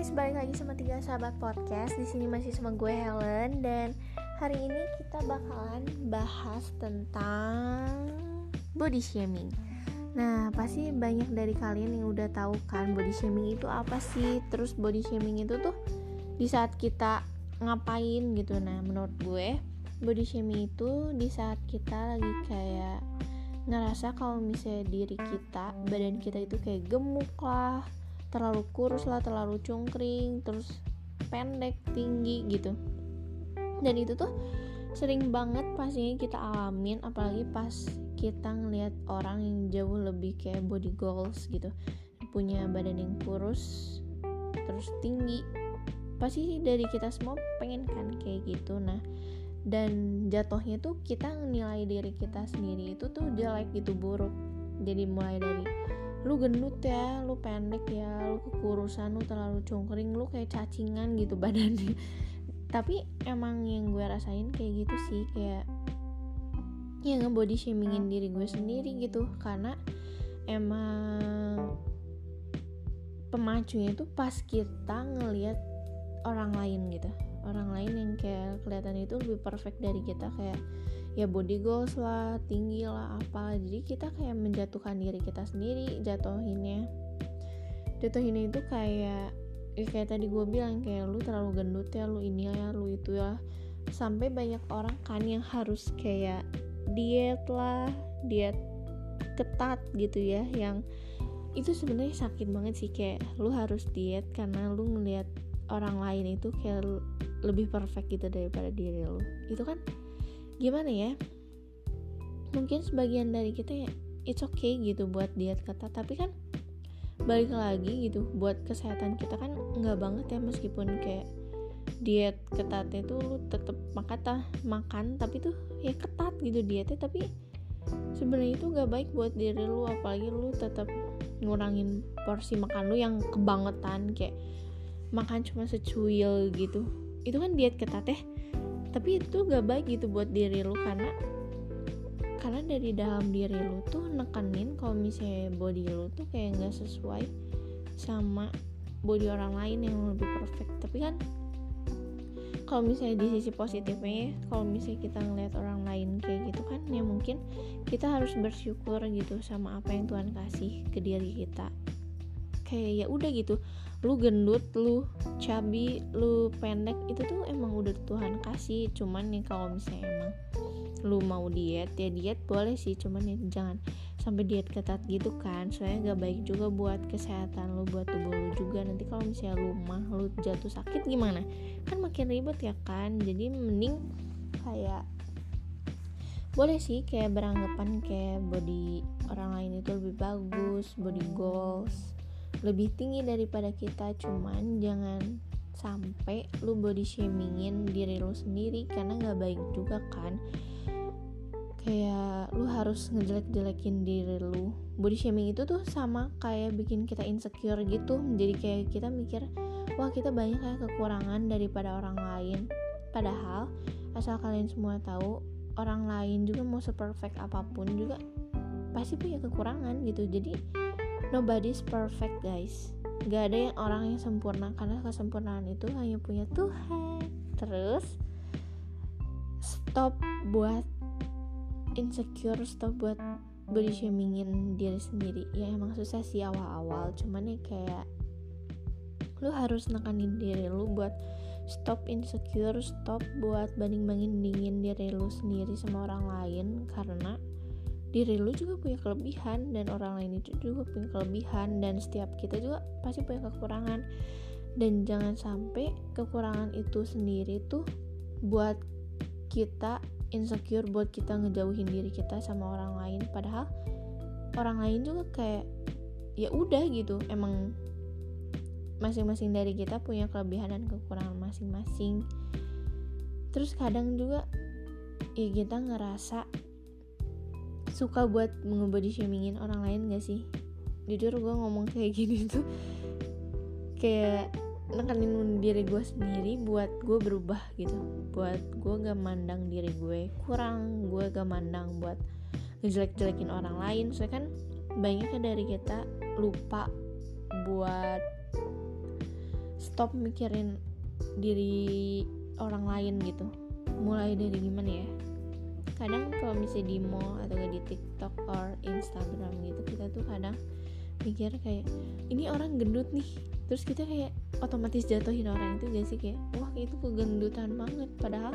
guys, balik lagi sama tiga sahabat podcast. Di sini masih sama gue Helen dan hari ini kita bakalan bahas tentang body shaming. Nah, pasti banyak dari kalian yang udah tahu kan body shaming itu apa sih? Terus body shaming itu tuh di saat kita ngapain gitu. Nah, menurut gue body shaming itu di saat kita lagi kayak ngerasa kalau misalnya diri kita, badan kita itu kayak gemuk lah, terlalu kurus lah terlalu cungkring terus pendek tinggi gitu. Dan itu tuh sering banget pastinya kita alamin apalagi pas kita ngelihat orang yang jauh lebih kayak body goals gitu. Punya badan yang kurus terus tinggi. Pasti dari kita semua pengen kan kayak gitu nah. Dan jatuhnya tuh kita nilai diri kita sendiri itu tuh jelek gitu buruk. Jadi mulai dari lu gendut ya lu pendek ya lu kekurusan lu terlalu cungkring lu kayak cacingan gitu badannya. Tapi emang yang gue rasain kayak gitu sih kayak ya ngebody shamingin diri gue sendiri gitu. Karena emang pemacunya itu pas kita ngelihat orang lain gitu. Orang lain yang kayak kelihatan itu lebih perfect dari kita kayak ya body goals lah tinggi lah apa jadi kita kayak menjatuhkan diri kita sendiri jatuhinnya. Jatuhinnya itu kayak ya kayak tadi gue bilang kayak lu terlalu gendut ya lu ini ya lu itu ya. Sampai banyak orang kan yang harus kayak diet lah diet ketat gitu ya yang itu sebenarnya sakit banget sih kayak lu harus diet karena lu ngelihat orang lain itu kayak lebih perfect gitu daripada diri lu. Itu kan gimana ya? Mungkin sebagian dari kita ya it's okay gitu buat diet ketat tapi kan balik lagi gitu buat kesehatan kita kan nggak banget ya meskipun kayak diet ketatnya tuh lu tetep makan makan tapi tuh ya ketat gitu dietnya. Tapi sebenarnya itu nggak baik buat diri lu apalagi lu tetap ngurangin porsi makan lu yang kebangetan kayak makan cuma secuil gitu. Itu kan diet ketat ya tapi itu gak baik gitu buat diri lu karena karena dari dalam diri lu tuh nekenin kalau misalnya body lu tuh kayak nggak sesuai sama body orang lain yang lebih perfect. Tapi kan kalau misalnya di sisi positifnya kalau misalnya kita ngeliat orang lain kayak gitu kan ya mungkin kita harus bersyukur gitu sama apa yang Tuhan kasih ke diri kita. Kayak ya udah gitu lu gendut lu cabi lu pendek itu tuh emang udah Tuhan kasih. Cuman nih kalau misalnya emang lu mau diet ya diet boleh sih. Cuman ya jangan sampai diet ketat gitu kan. Soalnya gak baik juga buat kesehatan lu buat tubuh lu juga. Nanti kalau misalnya lu mah lu jatuh sakit gimana? Kan makin ribet ya kan? Jadi mending kayak boleh sih kayak beranggapan kayak body orang lain itu lebih bagus body goals lebih tinggi daripada kita. Cuman jangan sampai lu body shamingin diri lu sendiri karena nggak baik juga kan. Kayak lu harus ngejelek-jelekin diri lu. Body shaming itu tuh sama kayak bikin kita insecure gitu. Jadi kayak kita mikir wah kita banyak kayak kekurangan daripada orang lain. Padahal asal kalian semua tahu orang lain juga mau seperfect apa pun juga pasti punya kekurangan gitu. Jadi nobody's perfect guys. Gak ada yang orang yang sempurna karena kesempurnaan itu hanya punya Tuhan. Terus stop buat insecure stop buat body shamingin diri sendiri. Ya emang susah sih awal-awal cuman ya kayak lu harus nekanin diri lu buat stop insecure stop buat banding-bandingin diri lu sendiri sama orang lain karena diri lu juga punya kelebihan dan orang lain itu juga punya kelebihan dan setiap kita juga pasti punya kekurangan. Dan jangan sampai kekurangan itu sendiri tuh buat kita insecure buat kita ngejauhin diri kita sama orang lain. Padahal orang lain juga kayak ya udah gitu emang masing-masing dari kita punya kelebihan dan kekurangan masing-masing. Terus kadang juga ya kita ngerasa suka buat ngebody shamingin orang lain gak sih? Jujur gue ngomong kayak gini tuh kayak nekenin diri gue sendiri buat gue berubah gitu. Buat gue gak mandang diri gue kurang gue gak mandang buat ngejelek-jelekin orang lain. Soalnya kan banyaknya dari kita lupa buat stop mikirin diri orang lain gitu. Mulai dari gimana ya kadang kalau misalnya di mall atau di TikTok or Instagram gitu kita tuh kadang mikir kayak ini orang gendut nih. Terus kita kayak otomatis jatuhin orang itu gak sih? Kayak wah itu kegendutan banget. Padahal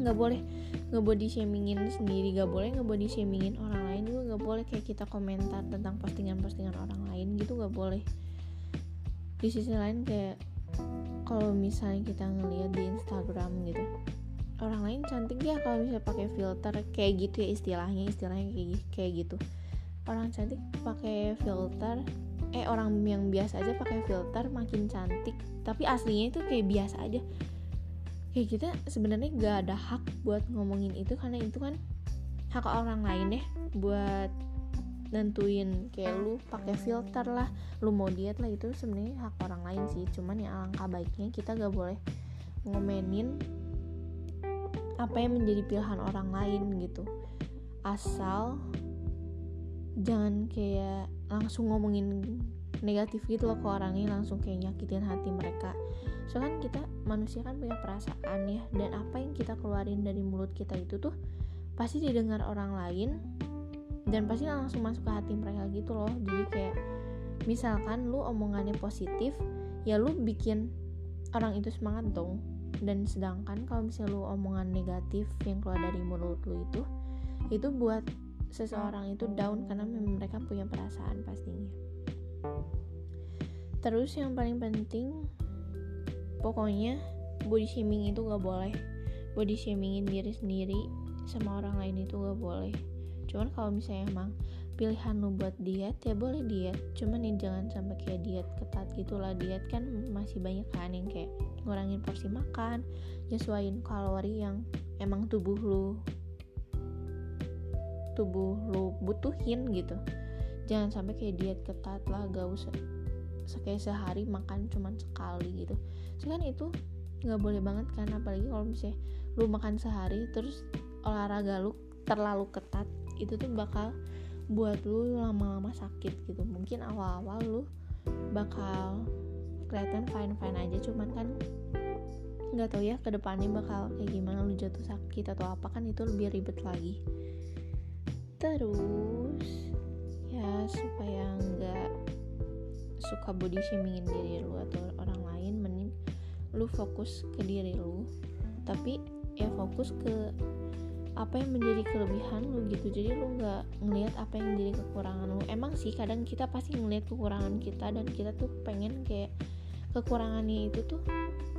nggak boleh nggak body shamingin sendiri nggak boleh nggak body shamingin orang lain juga nggak boleh kayak kita komentar tentang postingan-postingan orang lain gitu nggak boleh. Di sisi lain kayak kalau misalnya kita ngeliat di Instagram gitu orang lain cantik ya kalau misalnya pakai filter kayak gitu ya istilahnya istilahnya kayak kayak gitu. Orang cantik pakai filter eh orang yang biasa aja pakai filter makin cantik. Tapi aslinya itu kayak biasa aja. Kayak kita sebenarnya gak ada hak buat ngomongin itu karena itu kan hak orang lain deh buat nentuin. Kayak lu pakai filter lah lu mau diet lah itu sebenarnya hak orang lain sih. Cuman ya alangkah baiknya kita gak boleh ngomenin apa yang menjadi pilihan orang lain gitu. Asal jangan kayak langsung ngomongin negatif gitu loh ke orangnya langsung kayak nyakitin hati mereka. Soalnya kan kita manusia kan punya perasaan ya dan apa yang kita keluarin dari mulut kita itu tuh pasti didengar orang lain dan pasti langsung masuk ke hati mereka gitu loh. Jadi kayak misalkan lu omongannya positif ya lu bikin orang itu semangat dong dan sedangkan kalau misalnya lu omongan negatif yang keluar dari mulut lu itu itu buat seseorang itu down karena mereka punya perasaan pastinya. Terus yang paling penting pokoknya body shaming itu gak boleh. Body shamingin diri sendiri sama orang lain itu gak boleh. Cuman kalau misalnya emang pilihan lu buat diet ya boleh diet. Cuman nih jangan sampai kayak diet ketat gitulah. Diet kan masih banyak kan yang kayak ngurangin porsi makan nyesuaiin kalori yang emang tubuh lu tubuh lu butuhin gitu. Jangan sampai kayak diet ketat lah gak usah kayak sehari makan cuman sekali gitu. Kan itu nggak boleh banget kan apalagi kalau misalnya lu makan sehari terus olahraga lu terlalu ketat itu tuh bakal buat lu lama-lama sakit gitu. Mungkin awal-awal lu bakal kelihatan fine fine aja cuman kan nggak tahu ya ke depannya bakal kayak gimana lu jatuh sakit atau apa kan itu lebih ribet lagi. Terus ya supaya nggak suka body shamingin diri lu atau orang lain mending lu fokus ke diri lu. Tapi ya fokus ke apa yang menjadi kelebihan lu gitu. Jadi lu nggak ngelihat apa yang jadi kekurangan lu. Emang sih kadang kita pasti ngelihat kekurangan kita dan kita tuh pengen kayak kekurangannya itu tuh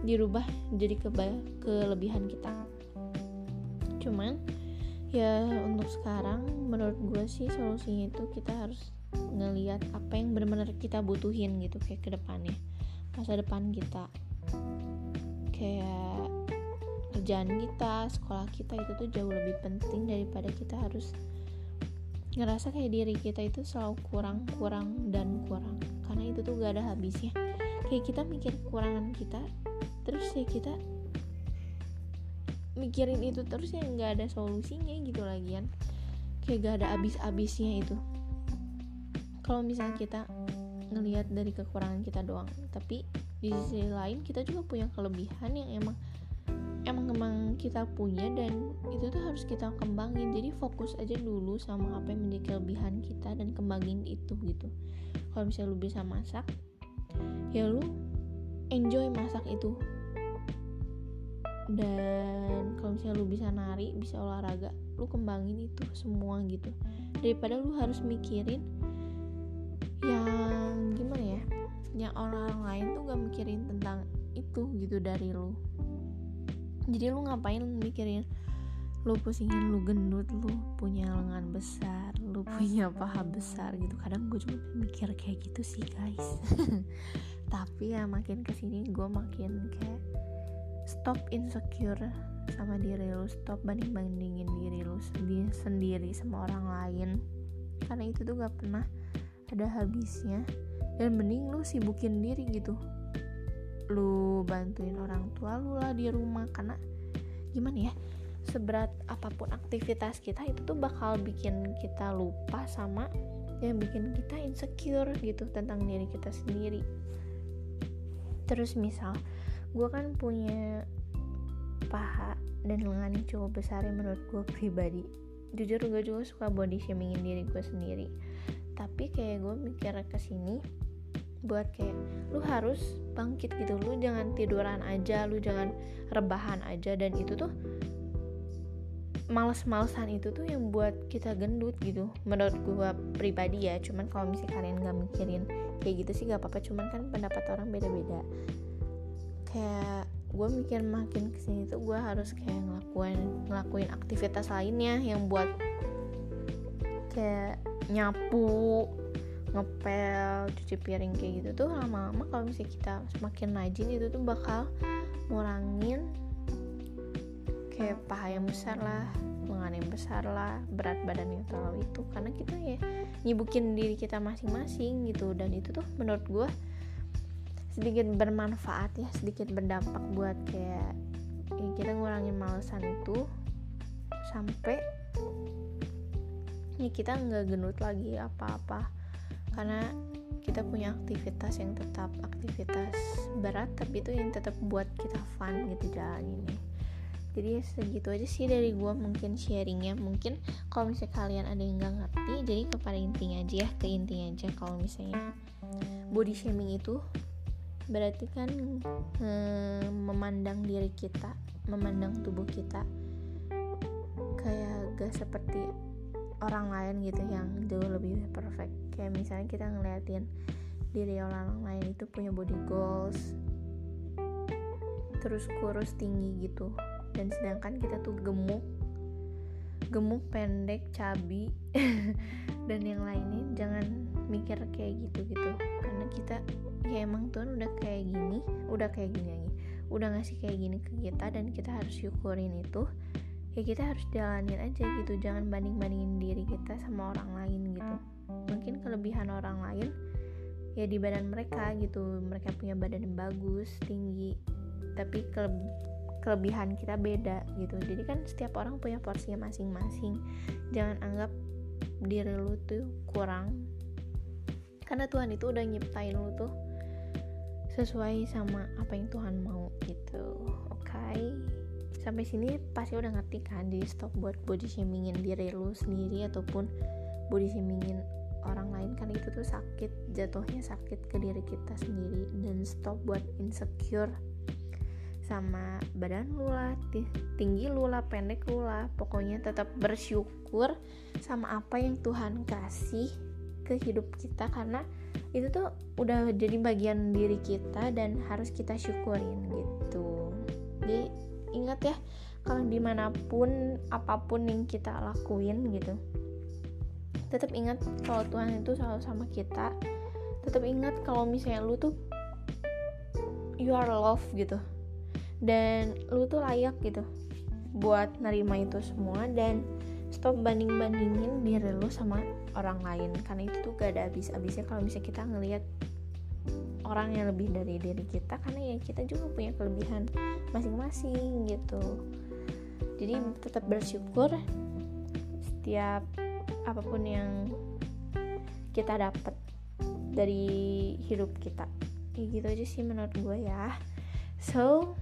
dirubah jadi keba kelebihan kita. Cuman ya untuk sekarang menurut gue sih solusinya itu kita harus ngelihat apa yang benar-benar kita butuhin gitu kayak ke depannya masa depan kita. Kayak kerjaan kita sekolah kita itu tuh jauh lebih penting daripada kita harus ngerasa kayak diri kita itu selalu kurang kurang dan kurang. Karena itu tuh gak ada habisnya. Kayak kita mikir kekurangan kita terus ya kita mikirin itu terus ya nggak ada solusinya gitu lagi kan kayak gak ada abis-abisnya itu. Kalau misalnya kita ngelihat dari kekurangan kita doang tapi di sisi lain kita juga punya kelebihan yang emang emang emang kita punya dan itu tuh harus kita kembangin. Jadi fokus aja dulu sama apa yang menjadi kelebihan kita dan kembangin itu gitu. Kalau misalnya lu bisa masak ya lu enjoy masak itu. Dan kalau misalnya lu bisa nari bisa olahraga lu kembangin itu semua gitu. Daripada lu harus mikirin yang gimana ya yang orang-orang lain tuh gak mikirin tentang itu gitu dari lu jadi lu ngapain mikirin? Lu pusingin lu gendut lu punya lengan besar lu punya paha besar gitu. Kadang gue cuma mikir kayak gitu sih guys. Tapi ya makin ke sini gue makin kayak stop insecure sama diri lu. Stop banding bandingin diri lu sendiri sendiri sama orang lain. Karena itu tuh gak pernah ada habisnya. Dan mending lu sibukin diri gitu lu bantuin orang tua lu lah di rumah. Karena gimana ya seberat apa pun aktivitas kita itu tuh bakal bikin kita lupa sama yang bikin kita insecure gitu tentang diri kita sendiri. Terus misal gue kan punya paha dan lengan yang cukup besar yang menurut gue pribadi. Jujur gue juga suka body shamingin diri gue sendiri. Tapi kayak gue mikir ke sini buat kayak lu harus bangkit gitu. Lu jangan tiduran aja lu jangan rebahan aja. Dan itu tuh males-malesan itu tuh yang buat kita gendut gitu menurut gue pribadi ya. Cuman kalau misalnya kalian gak mikirin kayak gitu sih gak apa-apa cuman kan pendapat orang beda-beda. Kayak gue mikir makin ke sini tuh gue harus kayak ngelakuin ngelakuin aktivitas lainnya yang buat kayak nyapu ngepel cuci piring kayak gitu tuh lama-lama kalau misalnya kita semakin rajin itu tuh bakal ngurangin kayak paha yang besar lah lengan yang besar lah berat badan yang terlalu itu. Karena kita ya nyibukin diri kita masing-masing gitu. Dan itu tuh menurut gue sedikit bermanfaat ya sedikit berdampak buat kayak ya kita ngurangin malesan itu sampai ya kita nggak gendut lagi apa-apa karena kita punya aktivitas yang tetap aktivitas berat tapi itu yang tetap buat kita fun gitu jalan ini jadi ya segitu aja sih dari gue mungkin sharingnya. Mungkin kalau misalnya kalian ada yang nggak ngerti jadi kepada intinya aja ya ke intinya aja kalau misalnya body shaming itu berarti kan hmm, memandang diri kita memandang tubuh kita kayak gak seperti orang lain gitu yang jauh lebih perfect. Kayak misalnya kita ngeliatin diri orang lain itu punya body goals terus kurus tinggi gitu. Dan sedangkan kita tuh gemuk gemuk pendek cabi dan yang lainnya jangan mikir kayak gitu gitu karena kita ya emang Tuhan udah kayak gini udah kayak gini lagi. Udah ngasih kayak gini ke kita dan kita harus syukurin itu ya kita harus jalanin aja gitu. Jangan banding bandingin diri kita sama orang lain gitu. Mungkin kelebihan orang lain ya di badan mereka gitu. Mereka punya badan yang bagus tinggi. Tapi kele kelebihan kita beda gitu. Jadi kan setiap orang punya porsinya masing-masing. Jangan anggap diri lu tuh kurang. Karena Tuhan itu udah nyiptain lu tuh sesuai sama apa yang Tuhan mau gitu. Oke? okay? Sampai sini pasti udah ngerti kan jadi stop buat body shamingin diri lu sendiri ataupun body shamingin orang lain kan itu tuh sakit jatuhnya sakit ke diri kita sendiri dan stop buat insecure sama badan lu lah tinggi lu lah pendek lu lah. Pokoknya tetap bersyukur sama apa yang Tuhan kasih ke hidup kita karena itu tuh udah jadi bagian diri kita dan harus kita syukurin gitu ingat ya kalau di mana pun apa pun yang kita lakuin gitu. Tetap ingat kalau Tuhan itu selalu sama kita. Tetap ingat kalau misalnya lu tuh you are love gitu. Dan lu tuh layak gitu buat nerima itu semua dan stop banding bandingin diri lu sama orang lain. Karena itu tuh gak ada habis-habisnya kalau misalnya kita ngelihat orang yang lebih dari diri kita karena ya kita juga punya kelebihan masing-masing gitu. Jadi tetap bersyukur setiap apa pun yang kita dapat dari hidup kita. Kayak gitu aja sih menurut gue ya. So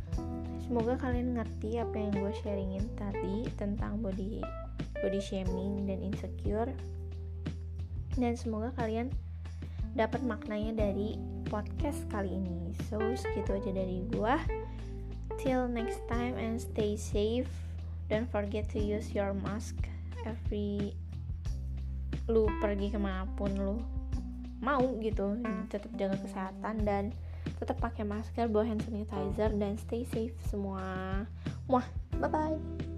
semoga kalian ngerti apa yang gue sharingin tadi tentang body body shaming dan insecure. Dan semoga kalian dapat maknanya dari podcast kali ini. So, segitu aja dari gua. Till next time and stay safe. Don't forget to use your mask every lu pergi ke mana pun lu mau gitu tetap jaga kesehatan dan tetap pakai masker bawa hand sanitizer dan stay safe semua wah bye bye